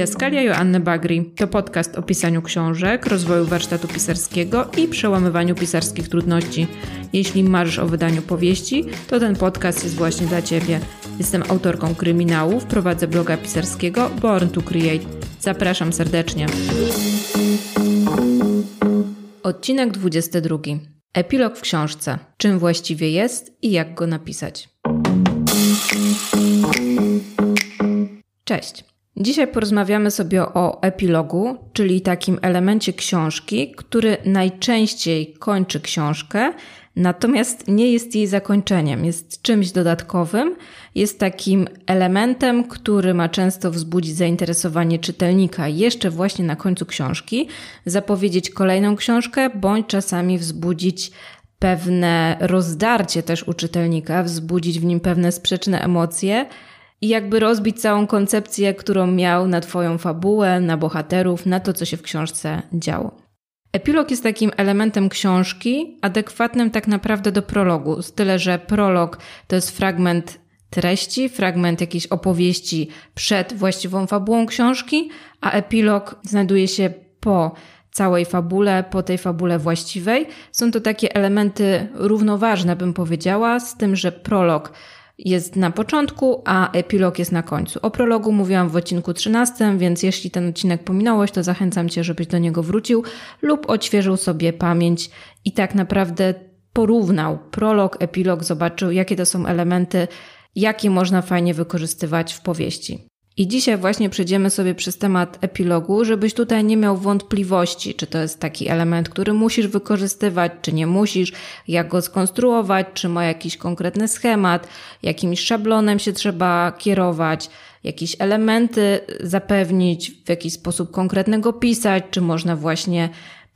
Didaskalia Joanny Bagri to podcast o pisaniu książek, rozwoju warsztatu pisarskiego i przełamywaniu pisarskich trudności. Jeśli marzysz o wydaniu powieści, to ten podcast jest właśnie dla Ciebie. Jestem autorką kryminałów, prowadzę bloga pisarskiego Born to Create. Zapraszam serdecznie. Odcinek 22. Epilog w książce. Czym właściwie jest i jak go napisać? Cześć. Dzisiaj porozmawiamy sobie o epilogu, czyli takim elemencie książki, który najczęściej kończy książkę, natomiast nie jest jej zakończeniem, jest czymś dodatkowym, jest takim elementem, który ma często wzbudzić zainteresowanie czytelnika jeszcze właśnie na końcu książki, zapowiedzieć kolejną książkę, bądź czasami wzbudzić pewne rozdarcie też u czytelnika, wzbudzić w nim pewne sprzeczne emocje i jakby rozbić całą koncepcję, którą miał na Twoją fabułę, na bohaterów, na to, co się w książce działo. Epilog jest takim elementem książki, adekwatnym tak naprawdę do prologu, z tyle, że prolog to jest fragment treści, fragment jakiejś opowieści przed właściwą fabułą książki, a epilog znajduje się po całej fabule, po tej fabule właściwej. Są to takie elementy równoważne, bym powiedziała, z tym, że prolog jest na początku, a epilog jest na końcu. O prologu mówiłam w odcinku 13, więc jeśli ten odcinek pominąłeś, to zachęcam Cię, żebyś do niego wrócił lub odświeżył sobie pamięć i tak naprawdę porównał prolog, epilog, zobaczył, jakie to są elementy, jakie można fajnie wykorzystywać w powieści. I dzisiaj właśnie przejdziemy sobie przez temat epilogu, żebyś tutaj nie miał wątpliwości, czy to jest taki element, który musisz wykorzystywać, czy nie musisz, jak go skonstruować, czy ma jakiś konkretny schemat, jakimś szablonem się trzeba kierować, jakieś elementy zapewnić, w jakiś sposób konkretnego pisać, czy można właśnie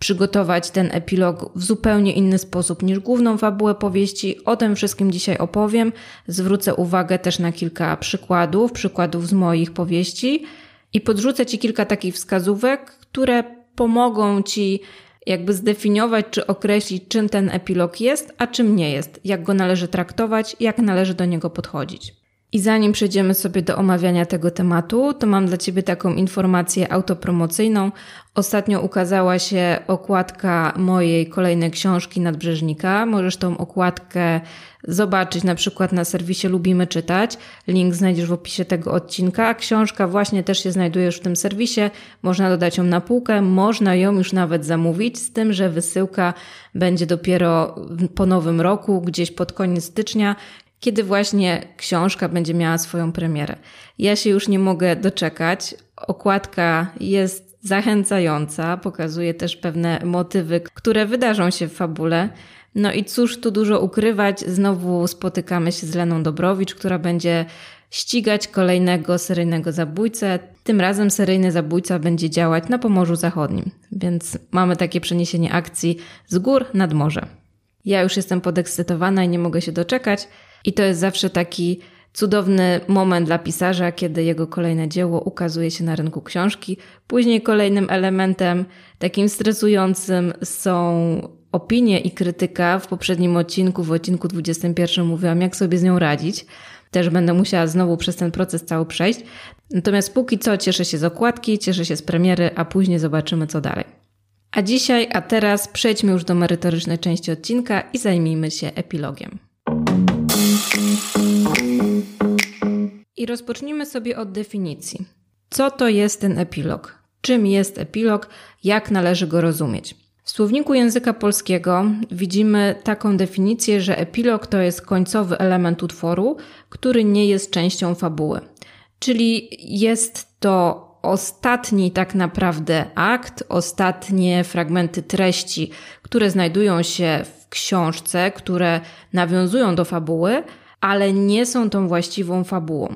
przygotować ten epilog w zupełnie inny sposób niż główną fabułę powieści. O tym wszystkim dzisiaj opowiem. Zwrócę uwagę też na kilka przykładów, przykładów z moich powieści i podrzucę Ci kilka takich wskazówek, które pomogą Ci jakby zdefiniować czy określić, czym ten epilog jest, a czym nie jest, jak go należy traktować, jak należy do niego podchodzić. I zanim przejdziemy sobie do omawiania tego tematu, to mam dla Ciebie taką informację autopromocyjną. Ostatnio ukazała się okładka mojej kolejnej książki Nadbrzeżnika. Możesz tą okładkę zobaczyć na przykład na serwisie Lubimy Czytać. Link znajdziesz w opisie tego odcinka. Książka właśnie też się znajduje już w tym serwisie. Można dodać ją na półkę, można ją już nawet zamówić, z tym, że wysyłka będzie dopiero po nowym roku, gdzieś pod koniec stycznia kiedy właśnie książka będzie miała swoją premierę. Ja się już nie mogę doczekać. Okładka jest zachęcająca, pokazuje też pewne motywy, które wydarzą się w fabule. No i cóż tu dużo ukrywać, znowu spotykamy się z Leną Dobrowicz, która będzie ścigać kolejnego seryjnego zabójcę. Tym razem seryjny zabójca będzie działać na Pomorzu Zachodnim, więc mamy takie przeniesienie akcji z gór nad morze. Ja już jestem podekscytowana i nie mogę się doczekać. I to jest zawsze taki cudowny moment dla pisarza, kiedy jego kolejne dzieło ukazuje się na rynku książki. Później kolejnym elementem takim stresującym są opinie i krytyka. W poprzednim odcinku, w odcinku 21 mówiłam, jak sobie z nią radzić. Też będę musiała znowu przez ten proces cały przejść. Natomiast póki co cieszę się z okładki, cieszę się z premiery, a później zobaczymy co dalej. A dzisiaj, a teraz przejdźmy już do merytorycznej części odcinka i zajmijmy się epilogiem. I rozpocznijmy sobie od definicji. Co to jest ten epilog? Czym jest epilog? Jak należy go rozumieć? W słowniku języka polskiego widzimy taką definicję, że epilog to jest końcowy element utworu, który nie jest częścią fabuły. Czyli jest to ostatni tak naprawdę akt, ostatnie fragmenty treści, które znajdują się w książce, które nawiązują do fabuły, ale nie są tą właściwą fabułą.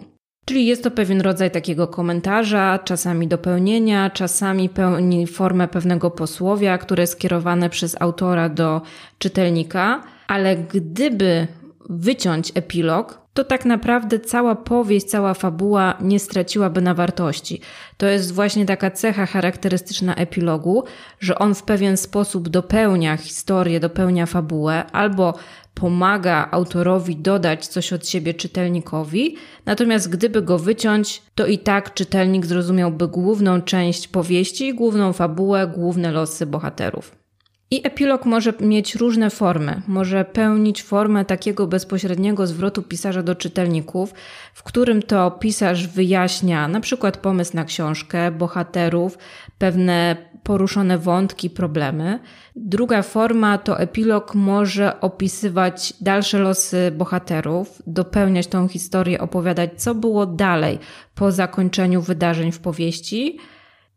Czyli jest to pewien rodzaj takiego komentarza, czasami dopełnienia, czasami pełni formę pewnego posłowia, które jest skierowane przez autora do czytelnika, ale gdyby wyciąć epilog, to tak naprawdę cała powieść, cała fabuła nie straciłaby na wartości. To jest właśnie taka cecha charakterystyczna epilogu, że on w pewien sposób dopełnia historię, dopełnia fabułę, albo pomaga autorowi dodać coś od siebie czytelnikowi, natomiast gdyby go wyciąć, to i tak czytelnik zrozumiałby główną część powieści, główną fabułę, główne losy bohaterów. I epilog może mieć różne formy. Może pełnić formę takiego bezpośredniego zwrotu pisarza do czytelników, w którym to pisarz wyjaśnia na przykład pomysł na książkę, bohaterów, pewne poruszone wątki, problemy. Druga forma to epilog może opisywać dalsze losy bohaterów, dopełniać tą historię, opowiadać, co było dalej po zakończeniu wydarzeń w powieści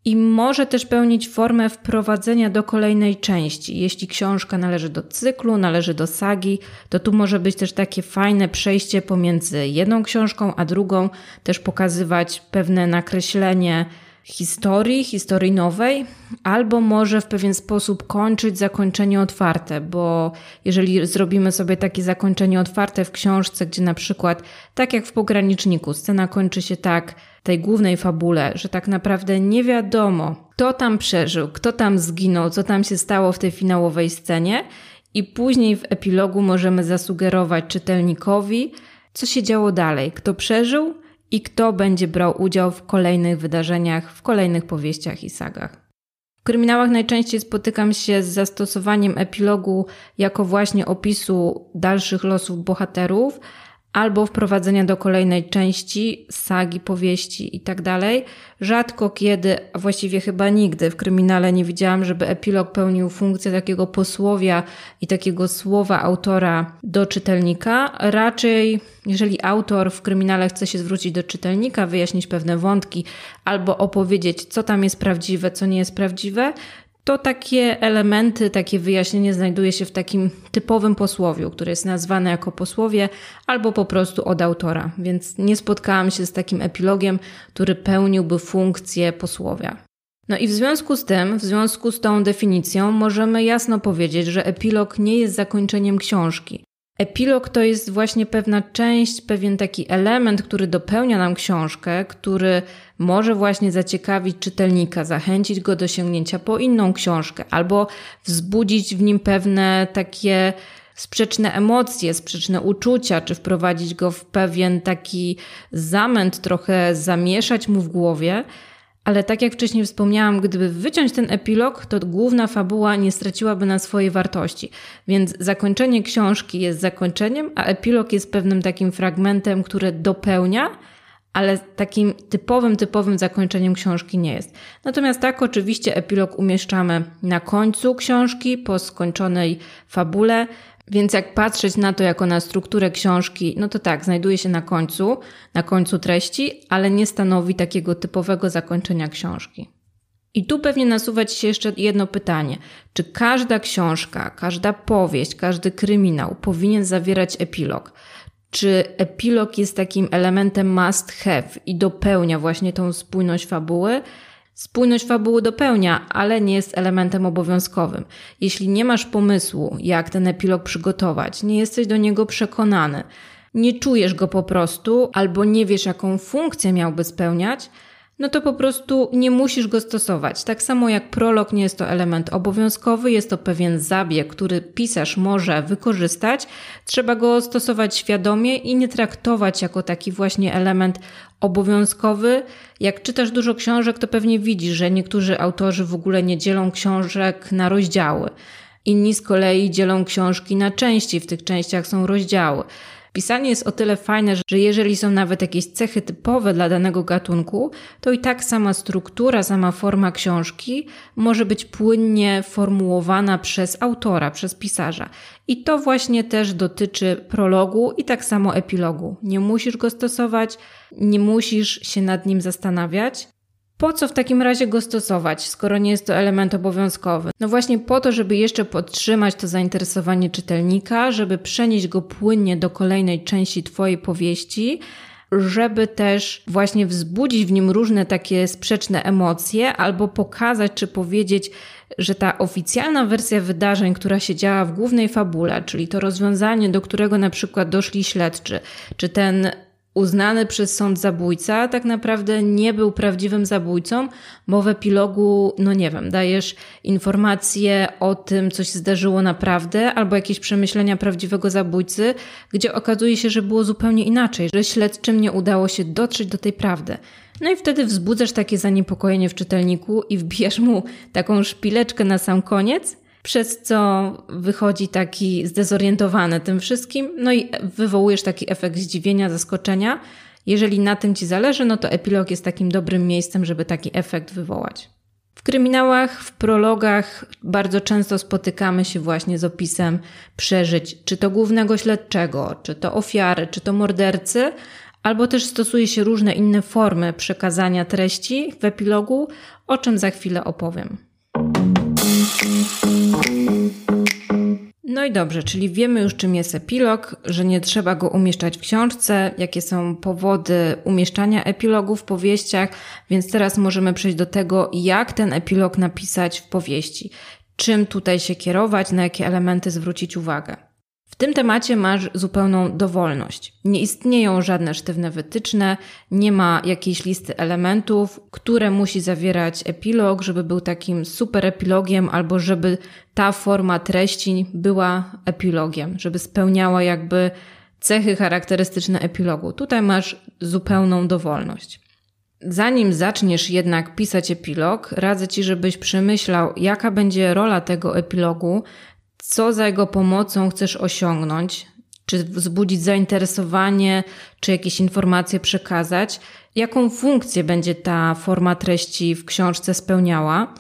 i może też pełnić formę wprowadzenia do kolejnej części. Jeśli książka należy do cyklu, należy do sagi, to tu może być też takie fajne przejście pomiędzy jedną książką a drugą, też pokazywać pewne nakreślenie historii, historii nowej, albo może w pewien sposób kończyć zakończenie otwarte, bo jeżeli zrobimy sobie takie zakończenie otwarte w książce, gdzie na przykład, tak jak w pograniczniku, scena kończy się tak, tej głównej fabule, że tak naprawdę nie wiadomo, kto tam przeżył, kto tam zginął, co tam się stało w tej finałowej scenie, i później w epilogu możemy zasugerować czytelnikowi, co się działo dalej, kto przeżył, i kto będzie brał udział w kolejnych wydarzeniach, w kolejnych powieściach i sagach. W kryminałach najczęściej spotykam się z zastosowaniem epilogu jako właśnie opisu dalszych losów bohaterów, albo wprowadzenia do kolejnej części, sagi, powieści itd. Tak Rzadko kiedy, a właściwie chyba nigdy w kryminale nie widziałam, żeby epilog pełnił funkcję takiego posłowia i takiego słowa autora do czytelnika. Raczej, jeżeli autor w kryminale chce się zwrócić do czytelnika, wyjaśnić pewne wątki albo opowiedzieć, co tam jest prawdziwe, co nie jest prawdziwe, to takie elementy, takie wyjaśnienie znajduje się w takim typowym posłowiu, który jest nazwany jako posłowie albo po prostu od autora, więc nie spotkałam się z takim epilogiem, który pełniłby funkcję posłowia. No i w związku z tym, w związku z tą definicją, możemy jasno powiedzieć, że epilog nie jest zakończeniem książki. Epilog to jest właśnie pewna część, pewien taki element, który dopełnia nam książkę, który może właśnie zaciekawić czytelnika, zachęcić go do sięgnięcia po inną książkę albo wzbudzić w nim pewne takie sprzeczne emocje, sprzeczne uczucia, czy wprowadzić go w pewien taki zamęt, trochę zamieszać mu w głowie. Ale tak jak wcześniej wspomniałam, gdyby wyciąć ten epilog, to główna fabuła nie straciłaby na swojej wartości. Więc zakończenie książki jest zakończeniem, a epilog jest pewnym takim fragmentem, który dopełnia, ale takim typowym, typowym zakończeniem książki nie jest. Natomiast tak, oczywiście epilog umieszczamy na końcu książki, po skończonej fabule, więc jak patrzeć na to jako na strukturę książki, no to tak, znajduje się na końcu, na końcu treści, ale nie stanowi takiego typowego zakończenia książki. I tu pewnie nasuwać się jeszcze jedno pytanie. Czy każda książka, każda powieść, każdy kryminał powinien zawierać epilog? Czy epilog jest takim elementem must have i dopełnia właśnie tą spójność fabuły? Spójność fabuły dopełnia, ale nie jest elementem obowiązkowym. Jeśli nie masz pomysłu, jak ten epilog przygotować, nie jesteś do niego przekonany, nie czujesz go po prostu, albo nie wiesz, jaką funkcję miałby spełniać, no to po prostu nie musisz go stosować. Tak samo jak prolog nie jest to element obowiązkowy, jest to pewien zabieg, który pisarz może wykorzystać. Trzeba go stosować świadomie i nie traktować jako taki właśnie element obowiązkowy. Jak czytasz dużo książek, to pewnie widzisz, że niektórzy autorzy w ogóle nie dzielą książek na rozdziały. Inni z kolei dzielą książki na części, w tych częściach są rozdziały. Pisanie jest o tyle fajne, że jeżeli są nawet jakieś cechy typowe dla danego gatunku, to i tak sama struktura, sama forma książki może być płynnie formułowana przez autora, przez pisarza. I to właśnie też dotyczy prologu i tak samo epilogu. Nie musisz go stosować, nie musisz się nad nim zastanawiać. Po co w takim razie go stosować, skoro nie jest to element obowiązkowy? No właśnie po to, żeby jeszcze podtrzymać to zainteresowanie czytelnika, żeby przenieść go płynnie do kolejnej części Twojej powieści, żeby też właśnie wzbudzić w nim różne takie sprzeczne emocje, albo pokazać czy powiedzieć, że ta oficjalna wersja wydarzeń, która się działa w głównej fabule, czyli to rozwiązanie, do którego na przykład doszli śledczy, czy ten uznany przez sąd zabójca tak naprawdę nie był prawdziwym zabójcą, bo w epilogu, no nie wiem, dajesz informacje o tym, co się zdarzyło naprawdę, albo jakieś przemyślenia prawdziwego zabójcy, gdzie okazuje się, że było zupełnie inaczej, że śledczym nie udało się dotrzeć do tej prawdy. No i wtedy wzbudzasz takie zaniepokojenie w czytelniku i wbijasz mu taką szpileczkę na sam koniec, przez co wychodzi taki zdezorientowany tym wszystkim, no i wywołujesz taki efekt zdziwienia, zaskoczenia. Jeżeli na tym ci zależy, no to epilog jest takim dobrym miejscem, żeby taki efekt wywołać. W kryminałach, w prologach bardzo często spotykamy się właśnie z opisem przeżyć, czy to głównego śledczego, czy to ofiary, czy to mordercy, albo też stosuje się różne inne formy przekazania treści w epilogu, o czym za chwilę opowiem. No i dobrze, czyli wiemy już, czym jest epilog, że nie trzeba go umieszczać w książce, jakie są powody umieszczania epilogu w powieściach, więc teraz możemy przejść do tego, jak ten epilog napisać w powieści. Czym tutaj się kierować, na jakie elementy zwrócić uwagę. Tym temacie masz zupełną dowolność. Nie istnieją żadne sztywne wytyczne, nie ma jakiejś listy elementów, które musi zawierać epilog, żeby był takim super epilogiem, albo żeby ta forma treści była epilogiem, żeby spełniała jakby cechy charakterystyczne epilogu. Tutaj masz zupełną dowolność. Zanim zaczniesz jednak pisać epilog, radzę ci, żebyś przemyślał, jaka będzie rola tego epilogu, co za jego pomocą chcesz osiągnąć, czy wzbudzić zainteresowanie, czy jakieś informacje przekazać, jaką funkcję będzie ta forma treści w książce spełniała.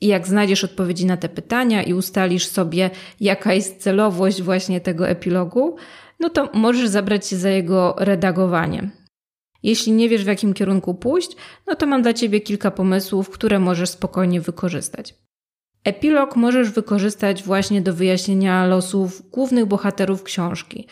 I jak znajdziesz odpowiedzi na te pytania i ustalisz sobie, jaka jest celowość właśnie tego epilogu, no to możesz zabrać się za jego redagowanie. Jeśli nie wiesz, w jakim kierunku pójść, no to mam dla Ciebie kilka pomysłów, które możesz spokojnie wykorzystać. Epilog możesz wykorzystać właśnie do wyjaśnienia losów głównych bohaterów książki.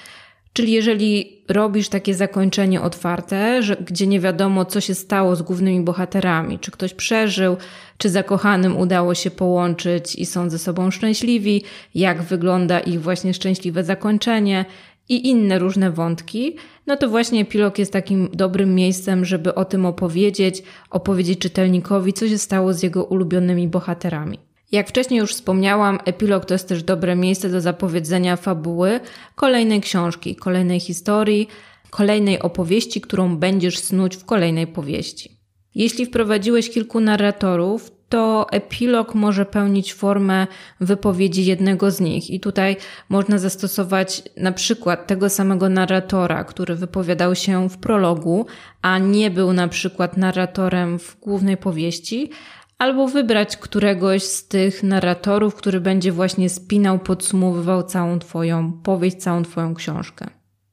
Czyli jeżeli robisz takie zakończenie otwarte, że, gdzie nie wiadomo, co się stało z głównymi bohaterami, czy ktoś przeżył, czy zakochanym udało się połączyć i są ze sobą szczęśliwi, jak wygląda ich właśnie szczęśliwe zakończenie i inne różne wątki, no to właśnie epilog jest takim dobrym miejscem, żeby o tym opowiedzieć, opowiedzieć czytelnikowi, co się stało z jego ulubionymi bohaterami. Jak wcześniej już wspomniałam, epilog to jest też dobre miejsce do zapowiedzenia fabuły kolejnej książki, kolejnej historii, kolejnej opowieści, którą będziesz snuć w kolejnej powieści. Jeśli wprowadziłeś kilku narratorów, to epilog może pełnić formę wypowiedzi jednego z nich. I tutaj można zastosować na przykład tego samego narratora, który wypowiadał się w prologu, a nie był na przykład narratorem w głównej powieści, albo wybrać któregoś z tych narratorów, który będzie właśnie spinał, podsumowywał całą Twoją powieść, całą Twoją książkę.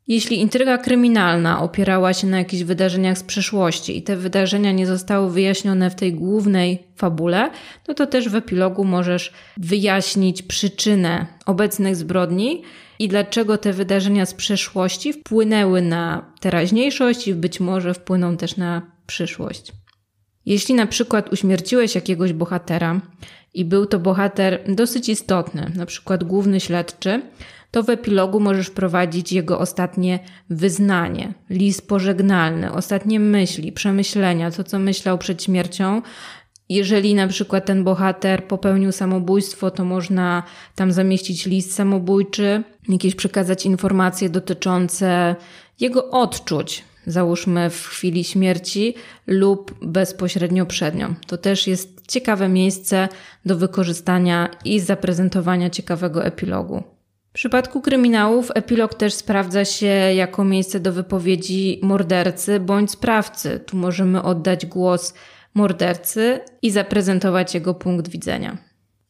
Jeśli intryga kryminalna opierała się na jakichś wydarzeniach z przeszłości i te wydarzenia nie zostały wyjaśnione w tej głównej fabule, no to też w epilogu możesz wyjaśnić przyczynę obecnych zbrodni i dlaczego te wydarzenia z przeszłości wpłynęły na teraźniejszość i być może wpłyną też na przyszłość. Jeśli na przykład uśmierciłeś jakiegoś bohatera i był to bohater dosyć istotny, na przykład główny śledczy, to w epilogu możesz wprowadzić jego ostatnie wyznanie, list pożegnalny, ostatnie myśli, przemyślenia, to co myślał przed śmiercią. Jeżeli na przykład ten bohater popełnił samobójstwo, to można tam zamieścić list samobójczy, jakieś przekazać informacje dotyczące jego odczuć, załóżmy w chwili śmierci lub bezpośrednio przed nią. To też jest ciekawe miejsce do wykorzystania i zaprezentowania ciekawego epilogu. W przypadku kryminałów epilog też sprawdza się jako miejsce do wypowiedzi mordercy bądź sprawcy. Tu możemy oddać głos mordercy i zaprezentować jego punkt widzenia.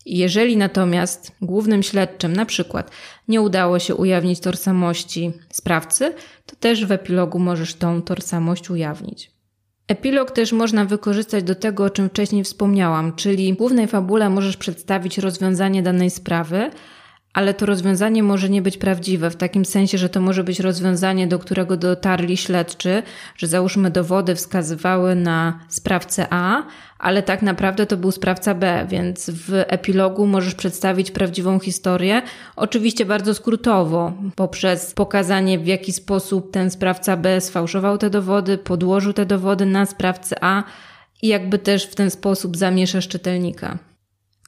Jeżeli natomiast głównym śledczym na przykład nie udało się ujawnić tożsamości sprawcy, to też w epilogu możesz tą tożsamość ujawnić. Epilog też można wykorzystać do tego, o czym wcześniej wspomniałam, czyli w głównej fabule możesz przedstawić rozwiązanie danej sprawy, ale to rozwiązanie może nie być prawdziwe, w takim sensie, że to może być rozwiązanie, do którego dotarli śledczy, że załóżmy dowody wskazywały na sprawcę A, ale tak naprawdę to był sprawca B, więc w epilogu możesz przedstawić prawdziwą historię, oczywiście bardzo skrótowo, poprzez pokazanie, w jaki sposób ten sprawca B sfałszował te dowody, podłożył te dowody na sprawcę A i jakby też w ten sposób zamieszasz czytelnika.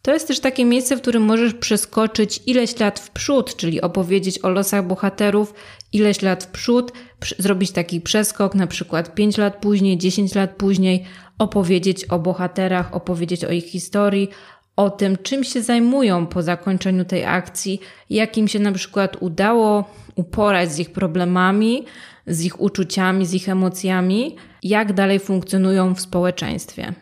To jest też takie miejsce, w którym możesz przeskoczyć ileś lat w przód, czyli opowiedzieć o losach bohaterów ileś lat w przód, zrobić taki przeskok, na przykład 5 lat później, 10 lat później, opowiedzieć o bohaterach, opowiedzieć o ich historii, o tym, czym się zajmują po zakończeniu tej akcji, jak im się na przykład udało uporać z ich problemami, z ich uczuciami, z ich emocjami, jak dalej funkcjonują w społeczeństwie.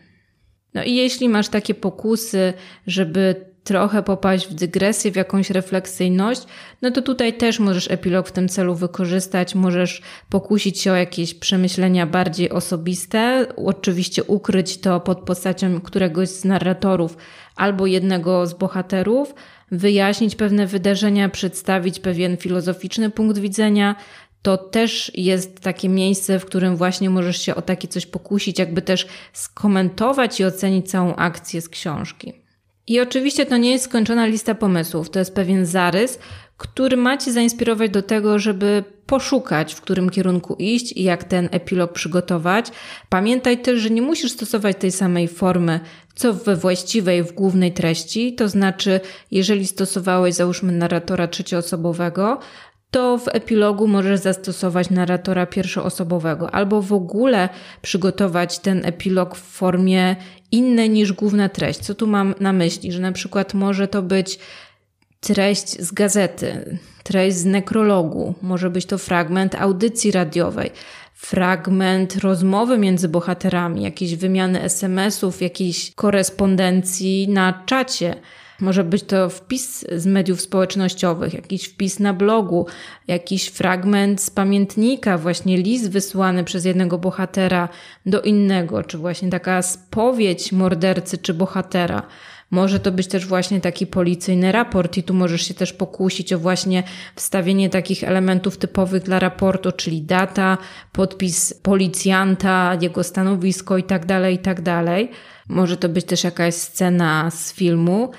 No i jeśli masz takie pokusy, żeby trochę popaść w dygresję, w jakąś refleksyjność, no to tutaj też możesz epilog w tym celu wykorzystać, możesz pokusić się o jakieś przemyślenia bardziej osobiste, oczywiście ukryć to pod postacią któregoś z narratorów albo jednego z bohaterów, wyjaśnić pewne wydarzenia, przedstawić pewien filozoficzny punkt widzenia, to też jest takie miejsce, w którym właśnie możesz się o takie coś pokusić, jakby też skomentować i ocenić całą akcję z książki. I oczywiście to nie jest skończona lista pomysłów, to jest pewien zarys, który ma Cię zainspirować do tego, żeby poszukać, w którym kierunku iść i jak ten epilog przygotować. Pamiętaj też, że nie musisz stosować tej samej formy, co we właściwej, w głównej treści. To znaczy, jeżeli stosowałeś, załóżmy, narratora trzecioosobowego, to w epilogu możesz zastosować narratora pierwszoosobowego, albo w ogóle przygotować ten epilog w formie innej niż główna treść. Co tu mam na myśli? Że na przykład może to być treść z gazety, treść z nekrologu, może być to fragment audycji radiowej, fragment rozmowy między bohaterami, jakieś wymiany SMS-ów, jakiejś korespondencji na czacie może być to wpis z mediów społecznościowych, jakiś wpis na blogu, jakiś fragment z pamiętnika, właśnie list wysłany przez jednego bohatera do innego, czy właśnie taka spowiedź mordercy czy bohatera. Może to być też właśnie taki policyjny raport i tu możesz się też pokusić o właśnie wstawienie takich elementów typowych dla raportu, czyli data, podpis policjanta, jego stanowisko i tak dalej, i tak. Może to być też jakaś scena z filmu.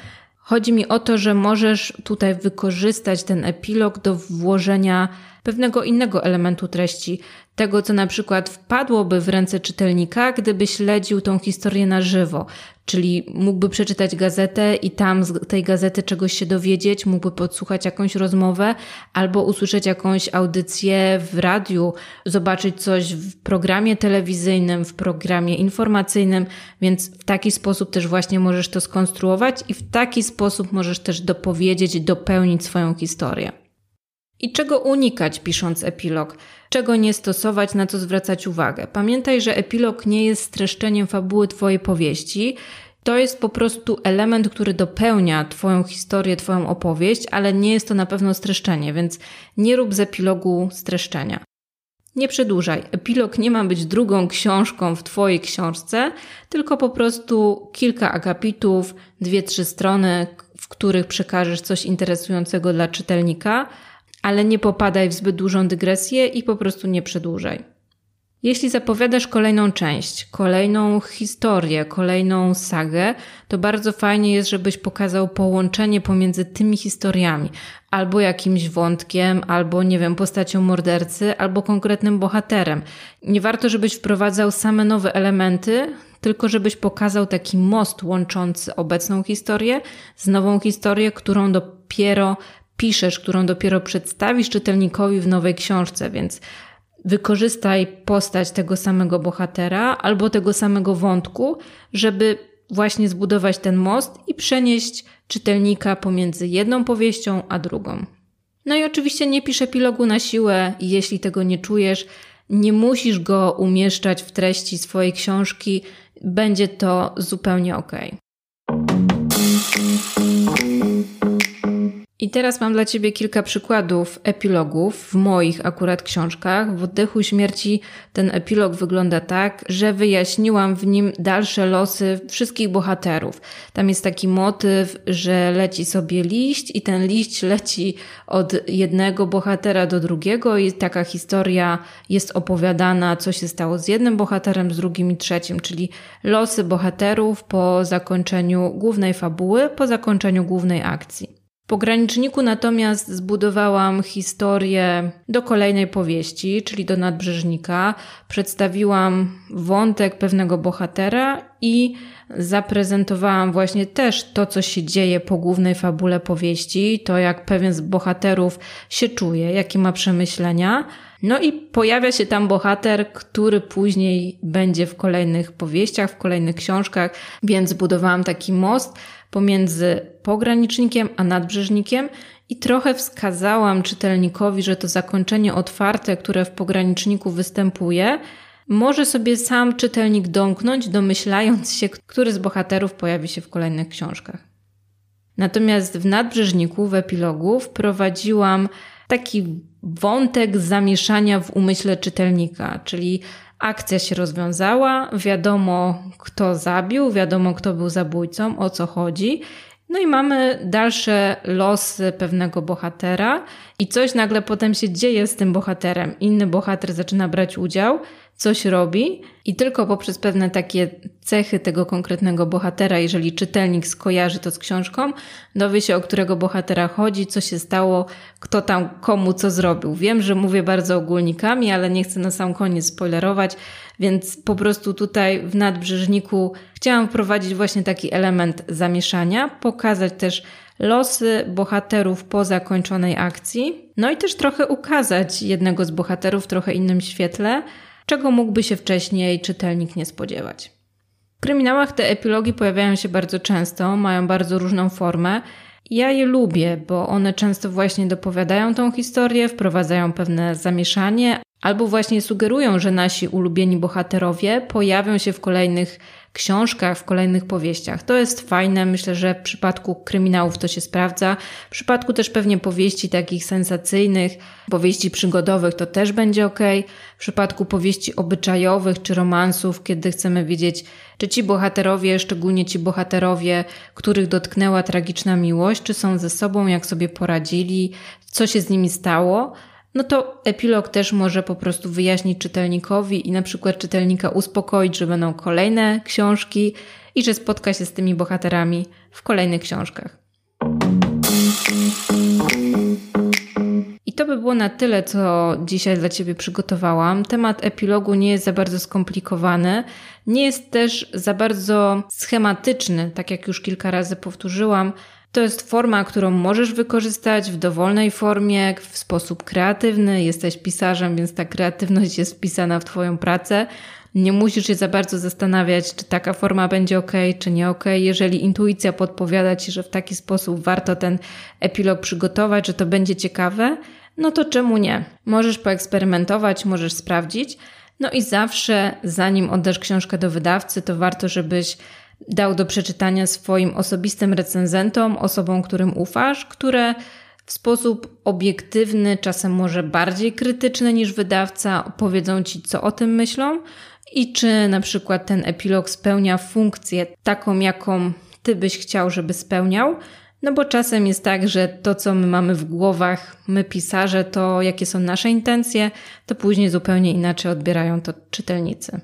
Chodzi mi o to, że możesz tutaj wykorzystać ten epilog do włożenia pewnego innego elementu treści, tego co na przykład wpadłoby w ręce czytelnika, gdyby śledził tą historię na żywo, czyli mógłby przeczytać gazetę i tam z tej gazety czegoś się dowiedzieć, mógłby podsłuchać jakąś rozmowę albo usłyszeć jakąś audycję w radiu, zobaczyć coś w programie telewizyjnym, w programie informacyjnym, więc w taki sposób też właśnie możesz to skonstruować i w taki sposób możesz też dopowiedzieć, dopełnić swoją historię. I czego unikać pisząc epilog? Czego nie stosować, na co zwracać uwagę? Pamiętaj, że epilog nie jest streszczeniem fabuły Twojej powieści. To jest po prostu element, który dopełnia Twoją historię, Twoją opowieść, ale nie jest to na pewno streszczenie, więc nie rób z epilogu streszczenia. Nie przedłużaj. Epilog nie ma być drugą książką w Twojej książce, tylko po prostu kilka akapitów, dwie, trzy strony, w których przekażesz coś interesującego dla czytelnika, ale nie popadaj w zbyt dużą dygresję i po prostu nie przedłużaj. Jeśli zapowiadasz kolejną część, kolejną historię, kolejną sagę, to bardzo fajnie jest, żebyś pokazał połączenie pomiędzy tymi historiami, albo jakimś wątkiem, albo nie wiem, postacią mordercy, albo konkretnym bohaterem. Nie warto, żebyś wprowadzał same nowe elementy, tylko żebyś pokazał taki most łączący obecną historię z nową historię, którą dopiero piszesz, którą dopiero przedstawisz czytelnikowi w nowej książce, więc wykorzystaj postać tego samego bohatera albo tego samego wątku, żeby właśnie zbudować ten most i przenieść czytelnika pomiędzy jedną powieścią a drugą. No i oczywiście nie pisz epilogu na siłę, jeśli tego nie czujesz. Nie musisz go umieszczać w treści swojej książki, będzie to zupełnie ok. I teraz mam dla Ciebie kilka przykładów epilogów w moich akurat książkach. W Oddechu Śmierci ten epilog wygląda tak, że wyjaśniłam w nim dalsze losy wszystkich bohaterów. Tam jest taki motyw, że leci sobie liść i ten liść leci od jednego bohatera do drugiego i taka historia jest opowiadana, co się stało z jednym bohaterem, z drugim i trzecim, czyli losy bohaterów po zakończeniu głównej fabuły, po zakończeniu głównej akcji. Pograniczniku natomiast zbudowałam historię do kolejnej powieści, czyli do nadbrzeżnika. Przedstawiłam wątek pewnego bohatera i zaprezentowałam właśnie też to, co się dzieje po głównej fabule powieści, to jak pewien z bohaterów się czuje, jakie ma przemyślenia. No i pojawia się tam bohater, który później będzie w kolejnych powieściach, w kolejnych książkach, więc budowałam taki most pomiędzy pogranicznikiem a nadbrzeżnikiem i trochę wskazałam czytelnikowi, że to zakończenie otwarte, które w pograniczniku występuje, może sobie sam czytelnik domknąć, domyślając się, który z bohaterów pojawi się w kolejnych książkach. Natomiast w nadbrzeżniku, w epilogu, wprowadziłam taki wątek zamieszania w umyśle czytelnika, czyli akcja się rozwiązała, wiadomo kto zabił, wiadomo kto był zabójcą, o co chodzi. No i mamy dalsze losy pewnego bohatera i coś nagle potem się dzieje z tym bohaterem. Inny bohater zaczyna brać udział, coś robi i tylko poprzez pewne takie cechy tego konkretnego bohatera, jeżeli czytelnik skojarzy to z książką, dowie się, o którego bohatera chodzi, co się stało, kto tam komu co zrobił. Wiem, że mówię bardzo ogólnikami, ale nie chcę na sam koniec spoilerować, więc po prostu tutaj w nadbrzeżniku chciałam wprowadzić właśnie taki element zamieszania, pokazać też losy bohaterów po zakończonej akcji, no i też trochę ukazać jednego z bohaterów w trochę innym świetle, czego mógłby się wcześniej czytelnik nie spodziewać. W kryminałach te epilogi pojawiają się bardzo często, mają bardzo różną formę. Ja je lubię, bo one często właśnie dopowiadają tą historię, wprowadzają pewne zamieszanie, albo właśnie sugerują, że nasi ulubieni bohaterowie pojawią się w kolejnych książkach, w kolejnych powieściach. To jest fajne, myślę, że w przypadku kryminałów to się sprawdza. W przypadku też pewnie powieści takich sensacyjnych, powieści przygodowych to też będzie ok. W przypadku powieści obyczajowych czy romansów, kiedy chcemy wiedzieć, czy ci bohaterowie, szczególnie ci bohaterowie, których dotknęła tragiczna miłość, czy są ze sobą, jak sobie poradzili, co się z nimi stało, no to epilog też może po prostu wyjaśnić czytelnikowi i na przykład czytelnika uspokoić, że będą kolejne książki i że spotka się z tymi bohaterami w kolejnych książkach. I to by było na tyle, co dzisiaj dla Ciebie przygotowałam. Temat epilogu nie jest za bardzo skomplikowany, nie jest też za bardzo schematyczny, tak jak już kilka razy powtórzyłam. To jest forma, którą możesz wykorzystać w dowolnej formie, w sposób kreatywny. Jesteś pisarzem, więc ta kreatywność jest wpisana w Twoją pracę. Nie musisz się za bardzo zastanawiać, czy taka forma będzie ok, czy nie ok. Jeżeli intuicja podpowiada Ci, że w taki sposób warto ten epilog przygotować, że to będzie ciekawe, no to czemu nie? Możesz poeksperymentować, możesz sprawdzić. No i zawsze, zanim oddasz książkę do wydawcy, to warto, żebyś dał do przeczytania swoim osobistym recenzentom, osobom, którym ufasz, które w sposób obiektywny, czasem może bardziej krytyczny niż wydawca, powiedzą ci, co o tym myślą i czy na przykład ten epilog spełnia funkcję taką, jaką ty byś chciał, żeby spełniał. No bo czasem jest tak, że to, co my mamy w głowach, my pisarze, to jakie są nasze intencje, to później zupełnie inaczej odbierają to czytelnicy.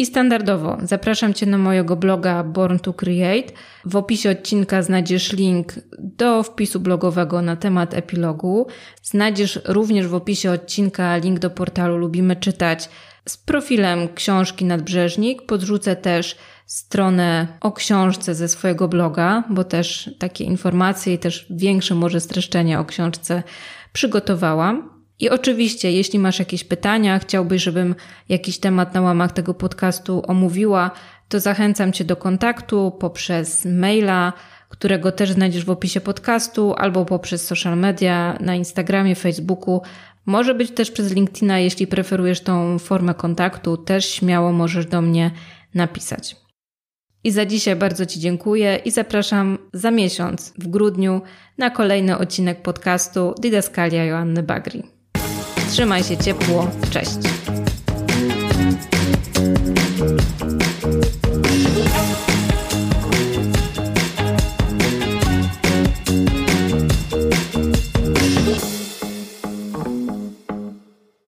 I standardowo zapraszam Cię na mojego bloga Born to Create. W opisie odcinka znajdziesz link do wpisu blogowego na temat epilogu. Znajdziesz również w opisie odcinka link do portalu Lubimy Czytać z profilem książki Nadbrzeżnik. Podrzucę też stronę o książce ze swojego bloga, bo też takie informacje i też większe może streszczenie o książce przygotowałam. I oczywiście, jeśli masz jakieś pytania, chciałbyś, żebym jakiś temat na łamach tego podcastu omówiła, to zachęcam Cię do kontaktu poprzez maila, którego też znajdziesz w opisie podcastu, albo poprzez social media na Instagramie, Facebooku. Może być też przez LinkedIna, jeśli preferujesz tą formę kontaktu, też śmiało możesz do mnie napisać. I za dzisiaj bardzo Ci dziękuję i zapraszam za miesiąc, w grudniu, na kolejny odcinek podcastu Didaskalia Joanny Bagri. Trzymaj się ciepło, cześć!